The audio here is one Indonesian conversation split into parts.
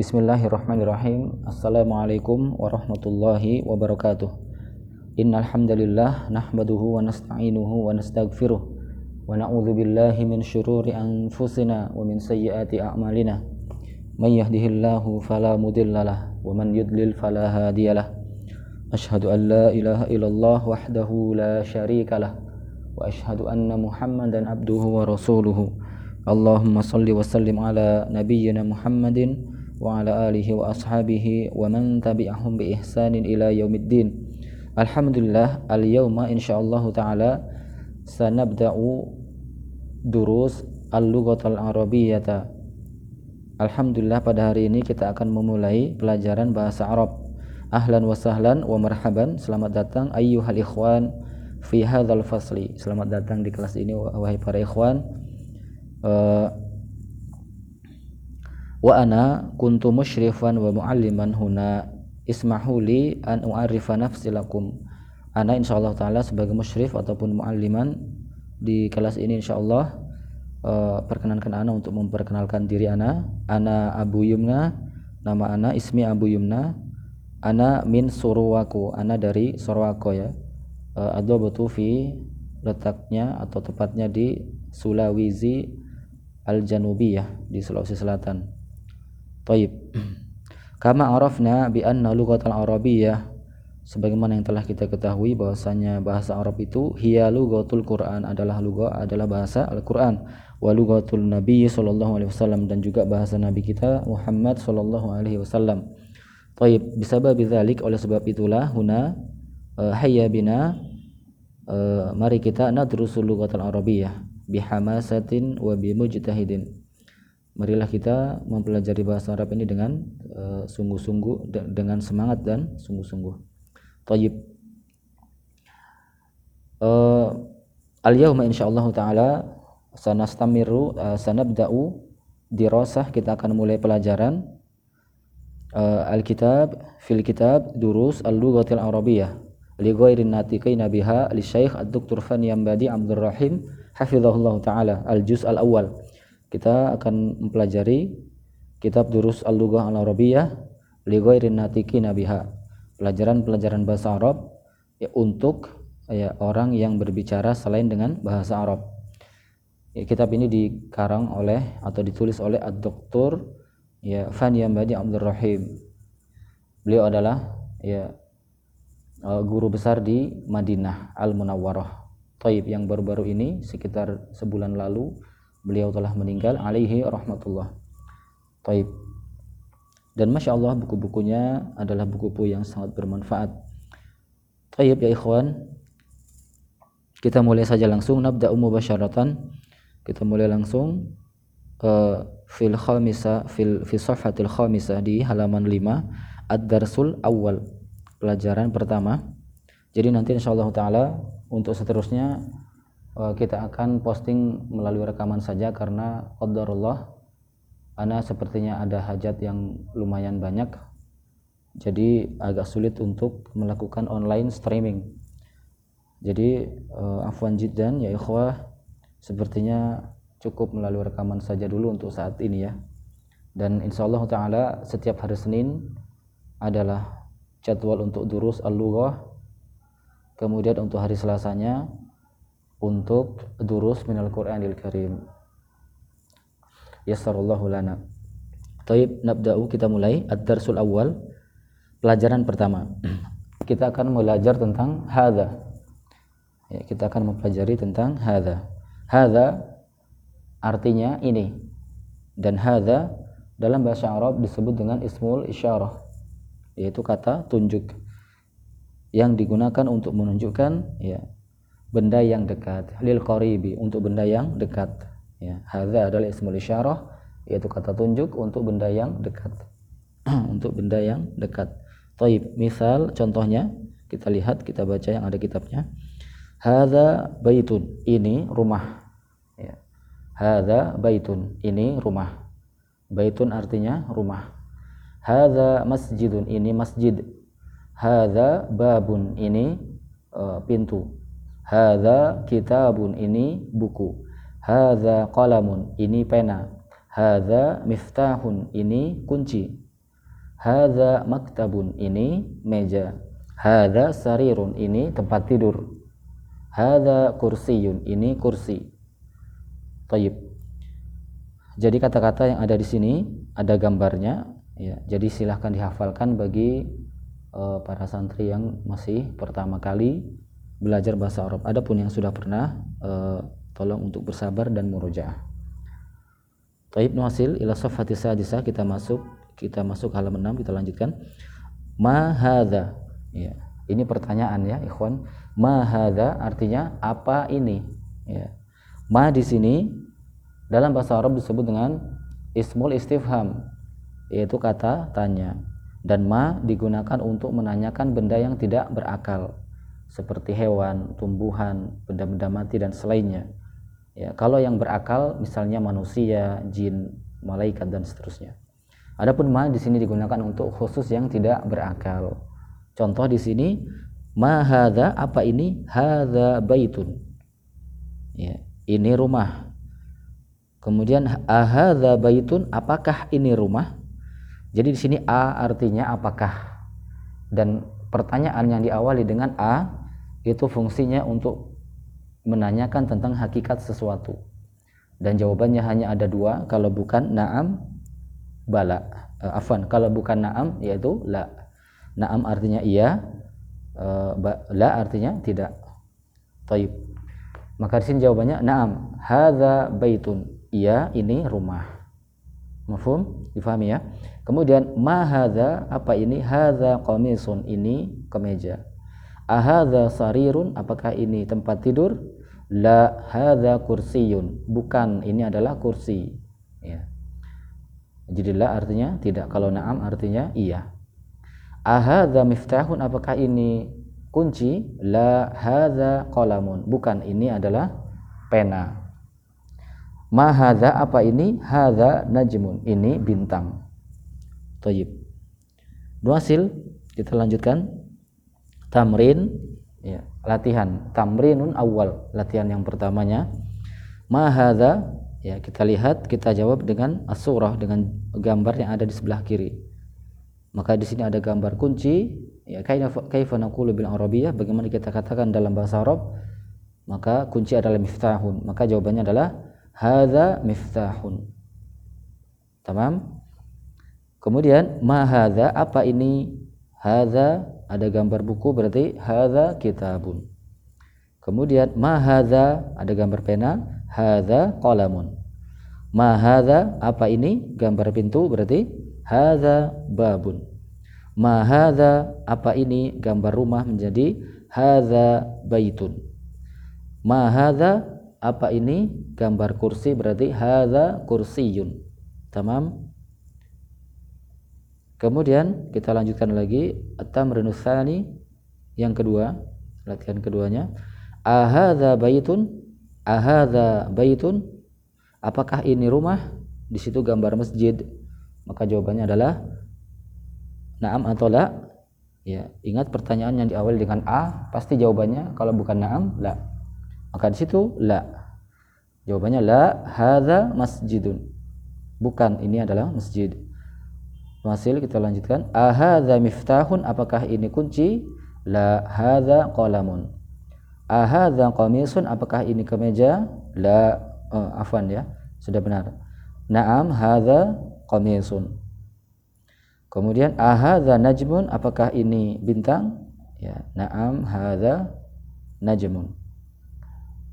Bismillahirrahmanirrahim. Assalamualaikum warahmatullahi wabarakatuh. Innal hamdalillah nahmaduhu wa nasta'inuhu wa nastaghfiruh wa na'udzu billahi min syururi anfusina wa min sayyiati a'malina. May yahdihillahu fala mudhillalah wa man yudlil fala hadiyalah. Ashhadu an la ilaha illallah wahdahu la syarikalah wa ashhadu anna Muhammadan abduhu wa rasuluhu. Allahumma salli wa sallim ala nabiyyina Muhammadin wa ala alihi wa ashabihi wa man tabi'ahum bi ihsanin ila yaumiddin. Alhamdulillah. Alhamdulillah pada hari ini kita akan memulai pelajaran bahasa Arab. Ahlan wa sahlan wa marhaban. Selamat datang ayyuhal ikhwan fi hadzal fasli. Selamat datang di kelas ini wahai para ikhwan uh, wa ana kuntu musyrifan wa mualliman huna. Ismahu li an u'arifa nafsi lakum. Ana insyaallah taala sebagai musyrif ataupun mualliman di kelas ini insyaallah uh, perkenankan ana untuk memperkenalkan diri ana. Ana Abu Yumna nama ana ismi Abu Yumna. Ana min Surwaku ana dari Surwako ya. Uh, adobatu fi letaknya atau tepatnya di Sulawesi Al-Janubiyah di Sulawesi Selatan. Taib. Kama arafna bi anna lughatal arabiyyah sebagaimana yang telah kita ketahui bahwasanya bahasa Arab itu hiya lughatul Quran adalah lugha adalah bahasa Al-Qur'an wa lughatul Nabi sallallahu alaihi wasallam dan juga bahasa nabi kita Muhammad sallallahu alaihi wasallam. Taib bisabab bidzalik oleh sebab itulah huna uh, hayya bina uh, mari kita nadrusul lughatal arabiyyah bihamasatin wa bimujtahidin marilah kita mempelajari bahasa Arab ini dengan uh, sungguh-sungguh de dengan semangat dan sungguh-sungguh. Tayyib. Uh, al-yawma insyaallah taala sanastamiru uh, sanabda'u dirasah. Kita akan mulai pelajaran uh, al-kitab fil kitab durus al-lughatil arabiyyah. Li ghairin natiqina biha li syekh ad-doktor Fani Yambadi Abdul Rahim hafizahullah taala al-juz al-awwal. Kita akan mempelajari kitab Durus Al-Lughah Al-Arabiyah li ghairin natiqina biha. Pelajaran-pelajaran bahasa Arab ya untuk ya orang yang berbicara selain dengan bahasa Arab. Ya, kitab ini dikarang oleh atau ditulis oleh Ad-Doktor ya Fani Yambadi Abdul Rahim. Beliau adalah ya uh, guru besar di Madinah Al Munawwarah Taib yang baru-baru ini sekitar sebulan lalu beliau telah meninggal alaihi rahmatullah. Taib. Dan masya Allah buku-bukunya adalah buku-buku yang sangat bermanfaat. Taib ya ikhwan. Kita mulai saja langsung nabda'u mubasyaratan. Kita mulai langsung uh, fil khamisa fil fi safhatil di halaman 5 ad-darsul awal pelajaran pertama. Jadi nanti insyaallah taala untuk seterusnya kita akan posting melalui rekaman saja karena qadarullah ana sepertinya ada hajat yang lumayan banyak. Jadi agak sulit untuk melakukan online streaming. Jadi uh, afwan jiddan ya ikhwah sepertinya cukup melalui rekaman saja dulu untuk saat ini ya. Dan insyaallah taala setiap hari Senin adalah jadwal untuk durus al-lughah. Kemudian untuk hari Selasanya untuk durus minal Qur'anil Karim. Yassarallahu lana. Taib nabda'u kita mulai ad-darsul awal pelajaran pertama. Kita akan belajar tentang hadha ya, kita akan mempelajari tentang hadha hadha artinya ini. Dan hadha dalam bahasa Arab disebut dengan ismul isyarah yaitu kata tunjuk yang digunakan untuk menunjukkan ya benda yang dekat lil qaribi untuk benda yang dekat. Ya hadza adalah ismul isyarah yaitu kata tunjuk untuk benda yang dekat. Untuk benda yang dekat. Taib misal contohnya kita lihat kita baca yang ada kitabnya. Hadza baitun ini rumah. Ya. Hadza baitun ini rumah. Baitun artinya rumah. Hadza masjidun ini masjid. Hadza babun ini uh, pintu. Hadza kitabun ini buku. Hadza qalamun ini pena. Hadza miftahun ini kunci. hadza maktabun ini meja hadza sarirun ini tempat tidur hadza kursiyun ini kursi Taib. Jadi kata-kata yang ada di sini ada gambarnya ya. Jadi silahkan dihafalkan bagi uh, para santri yang masih pertama kali belajar bahasa Arab. Adapun yang sudah pernah uh, tolong untuk bersabar dan murojaah. Taib nuasil ila safhati sadisa kita masuk kita masuk halaman 6 kita lanjutkan. Ma hadza. Ya. Ini pertanyaan ya, ikhwan. Ma hadza artinya apa ini? Ya. Ma di sini dalam bahasa Arab disebut dengan ismul istifham yaitu kata tanya dan ma digunakan untuk menanyakan benda yang tidak berakal seperti hewan, tumbuhan, benda-benda mati dan selainnya. Ya, kalau yang berakal misalnya manusia, jin, malaikat dan seterusnya. Adapun ma di sini digunakan untuk khusus yang tidak berakal. Contoh di sini ma hadza apa ini? Hadza baitun. Ya, ini rumah. Kemudian ahadza baitun apakah ini rumah? Jadi di sini a artinya apakah? Dan pertanyaan yang diawali dengan a itu fungsinya untuk menanyakan tentang hakikat sesuatu. Dan jawabannya hanya ada dua kalau bukan naam bala. Uh, afan kalau bukan naam yaitu la. Naam artinya iya uh, la artinya tidak. Taib. Maka di sini jawabannya naam. Hadza baitun. Iya ini rumah. Mafhum? Difahami ya? Kemudian ma hadza apa ini? Hadza qamisun. Ini kemeja ahadha sarirun? Apakah ini tempat tidur? La hadha kursiyun. Bukan ini adalah kursi. Ya. Jadi la artinya tidak. Kalau na'am artinya iya. Ahadha miftahun? Apakah ini kunci? La hadha qalamun. Bukan ini adalah pena. Ma hadha? Apa ini? Hadha najmun. Ini bintang. Tayyib. Duasil kita lanjutkan tamrin ya, latihan. Tamrinun awal latihan yang pertamanya. Mahadha ya kita lihat kita jawab dengan asurah dengan gambar yang ada di sebelah kiri. Maka di sini ada gambar kunci ya kaifa naqulu bil arabiyah bagaimana kita katakan dalam bahasa Arab maka kunci adalah miftahun. Maka jawabannya adalah hadza miftahun. Tamam? Kemudian ma hadza apa ini? Hadza ada gambar buku berarti hadza kitabun. Kemudian ma hadza ada gambar pena, hadza qalamun. Ma hadza apa ini? Gambar pintu berarti hadza babun. Ma hadza apa ini? Gambar rumah menjadi hadza baitun. Ma hadza apa ini? Gambar kursi berarti hadza kursiyun. Tamam? Kemudian kita lanjutkan lagi at-tamrinus yang kedua, latihan keduanya. Ahadza baitun? Ahadza baitun? Apakah ini rumah? Di situ gambar masjid. Maka jawabannya adalah na'am atau la. Ya, ingat pertanyaan yang diawali dengan a, pasti jawabannya kalau bukan na'am, la. Maka di situ la. Jawabannya la hadza masjidun. Bukan, ini adalah masjid. Hasil kita lanjutkan. Ahadza miftahun apakah ini kunci? La hadza qalamun. Ahadza qamisun apakah ini kemeja? La oh, afwan ya. Sudah benar. Naam hadza qamisun. Kemudian ahadza najmun apakah ini bintang? Ya, naam hadza najmun.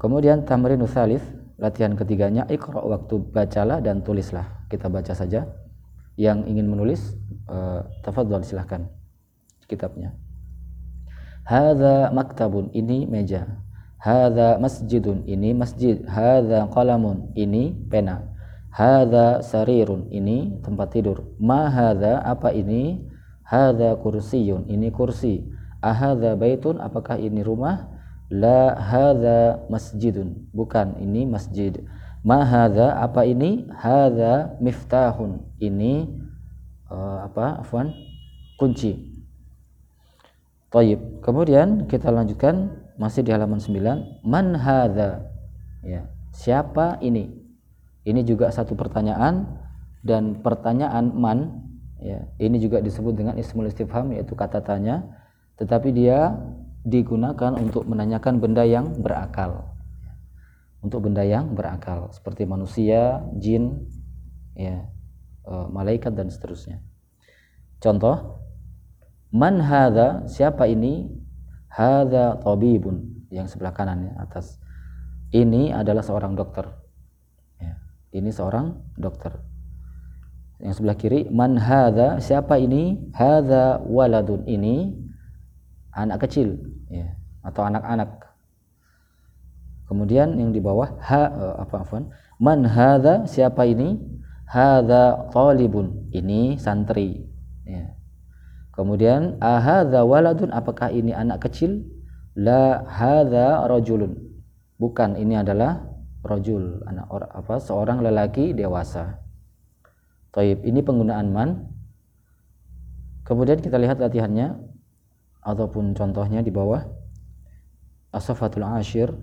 Kemudian tamrin tsalits latihan ketiganya iqra waktu bacalah dan tulislah. Kita baca saja yang ingin menulis uh, tafadhol silahkan kitabnya. Hadza maktabun ini meja. Hadza masjidun ini masjid. Hadza qalamun ini pena. Hadza sarirun ini tempat tidur. Ma hadza apa ini? Hadza kursiyun ini kursi. Ahadza baitun apakah ini rumah? La hadza masjidun bukan ini masjid Ma hadza apa ini? Hadza miftahun. Ini uh, apa? Afwan. Kunci. Taib. Kemudian kita lanjutkan masih di halaman 9. Man hadza? Ya. Siapa ini? Ini juga satu pertanyaan dan pertanyaan man ya ini juga disebut dengan ismul istifham yaitu kata tanya tetapi dia digunakan untuk menanyakan benda yang berakal untuk benda yang berakal seperti manusia, jin, ya, e, malaikat dan seterusnya. Contoh, man hadza siapa ini? Hadza tabibun yang sebelah kanan ya, atas. Ini adalah seorang dokter. Ya, ini seorang dokter. Yang sebelah kiri, man hadza siapa ini? Hadza waladun ini anak kecil ya, atau anak-anak Kemudian yang di bawah ha uh, apa afwan? Man hadza? Siapa ini? Hadza talibun. Ini santri. Ya. Kemudian ahadza waladun? Apakah ini anak kecil? La hadza rajulun. Bukan, ini adalah rajul, anak or, apa seorang lelaki dewasa. Taib, ini penggunaan man. Kemudian kita lihat latihannya ataupun contohnya di bawah. Asafatul ashir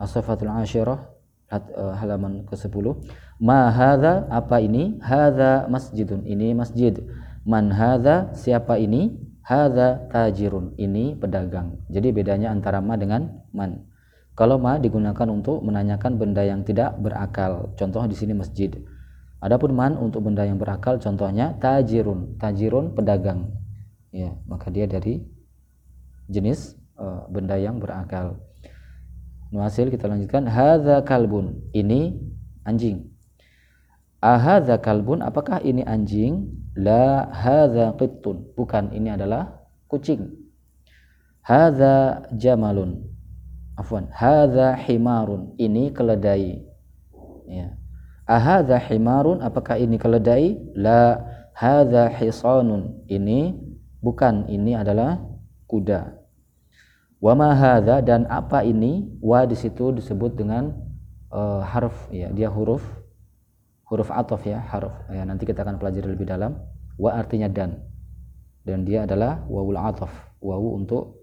As-Safatul Ashirah eh, halaman ke-10. Ma hadza apa ini? Hadza masjidun. Ini masjid. Man hadza siapa ini? Hadza tajirun. Ini pedagang. Jadi bedanya antara ma dengan man. Kalau ma digunakan untuk menanyakan benda yang tidak berakal. Contoh di sini masjid. Adapun man untuk benda yang berakal contohnya tajirun. Tajirun pedagang. Ya, maka dia dari jenis uh, benda yang berakal. Nuasil kita lanjutkan hadza kalbun. Ini anjing. Ahadza kalbun apakah ini anjing? La hadza qittun. Bukan, ini adalah kucing. Hadza jamalun. Afwan, hadza himarun. Ini keledai. Ya. Ahadza himarun apakah ini keledai? La hadza hisanun. Ini bukan, ini adalah kuda. Wa ma hadza dan apa ini? Wa di situ disebut dengan uh, harf ya, dia huruf huruf atof ya, harf. Ya, nanti kita akan pelajari lebih dalam. Wa artinya dan. Dan dia adalah wawul atof. Wawu untuk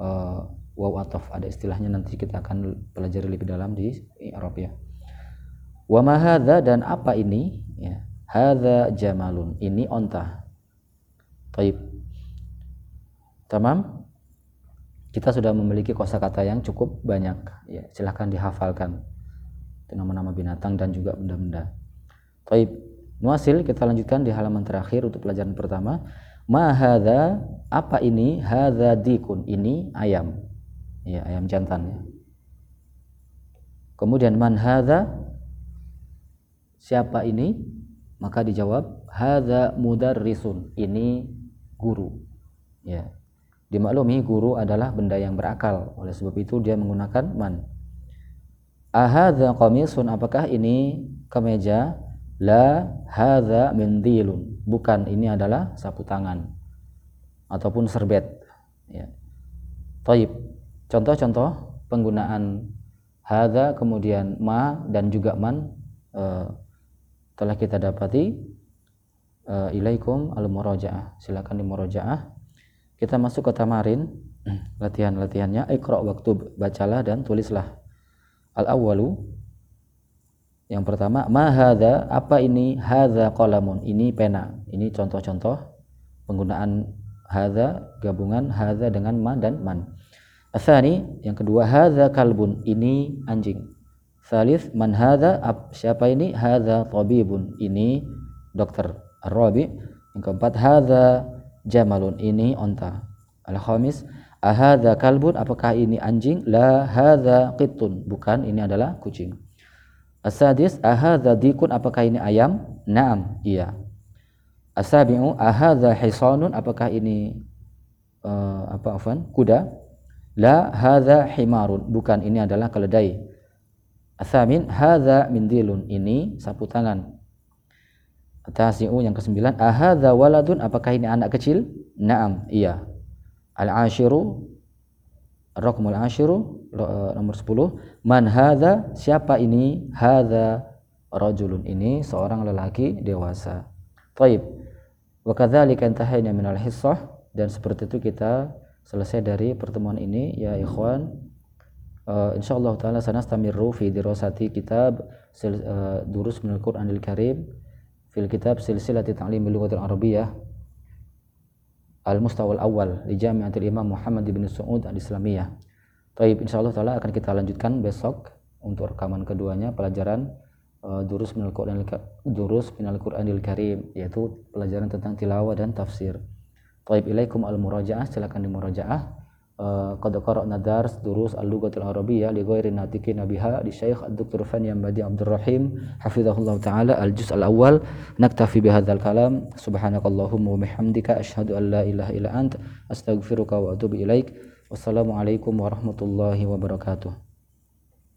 uh, wawu atof. Ada istilahnya nanti kita akan pelajari lebih dalam di Arab ya. Wa ma hadza dan apa ini? Ya. Hadza jamalun. Ini onta. Taib. Tamam? Kita sudah memiliki kosakata yang cukup banyak. Ya silahkan dihafalkan. Nama-nama binatang dan juga benda-benda. Taib. Nuasil kita lanjutkan di halaman terakhir untuk pelajaran pertama. Ma hadza apa ini? Hadza dikun. Ini ayam. Ya ayam jantan ya. Kemudian man hadza? Siapa ini? Maka dijawab hadza mudarrisun. Ini guru. Ya Dimaklumi guru adalah benda yang berakal. Oleh sebab itu dia menggunakan man. Ahadza qamisun apakah ini kemeja? La hadza mindilun. Bukan, ini adalah sapu tangan ataupun serbet. Ya. Taib. Contoh-contoh penggunaan hadza kemudian ma dan juga man uh, telah kita dapati uh, ilaikum al-murajaah. Silakan di murajaah kita masuk ke tamarin. Latihan-latihannya. Ikra waktu bacalah dan tulislah. Al awalu yang pertama ma hadza apa ini? Hadza qalamun. Ini pena. Ini contoh-contoh penggunaan hadza gabungan hadza dengan ma dan man asani yang kedua hadza kalbun. Ini anjing. Salis man hadza? Siapa ini? Hadza tabibun. Ini dokter. Arabi yang keempat hadza jamalun ini onta. Al khamis ahadha kalbun? Apakah ini anjing? La hadha qittun bukan ini adalah kucing. Asadis ahadha dikun? Apakah ini ayam? Naam iya. Asabi'u ahadha hisanun? Apakah ini uh, apa afan kuda? La hadha himarun. Bukan ini adalah keledai. Asamin hadha mindilun. Ini sapu tangan Tasi'u yang kesembilan, ahadza waladun? Apakah ini anak kecil? Naam, iya. Al-ashiru Raqmul ashiru eh, nomor 10 Man hadza? Siapa ini? Hadza rajulun. Ini seorang lelaki dewasa. Taib. Wa kadzalika min al-hissah dan seperti itu kita selesai dari pertemuan ini ya ikhwan. Uh, insyaallah taala sanastamiru fi dirasati kitab uh, durus min al-Qur'anil Karim fil kitab silsilati ta'lim lughatil arabiyyah al-mustawa al-awwal di Jami'atul Imam Muhammad bin Saud al-Islamiyah. Baik, insyaallah taala akan kita lanjutkan besok untuk rekaman keduanya pelajaran uh, durus minal Qur'anil durus minal Qur'anil Karim yaitu pelajaran tentang tilawah dan tafsir. Baik, ilaikum al-murajaah silakan dimurajaah qad qara'na dars durus al-lughatil arabiyyah li ghairi natiqin biha di Syekh Dr. Fani Ambadi Abdul Rahim hafizahullah taala al-juz al-awwal naktafi bihadzal kalam subhanakallahumma wa bihamdika asyhadu an la ilaha illa ant astaghfiruka wa atubu ilaik wassalamu alaikum warahmatullahi wabarakatuh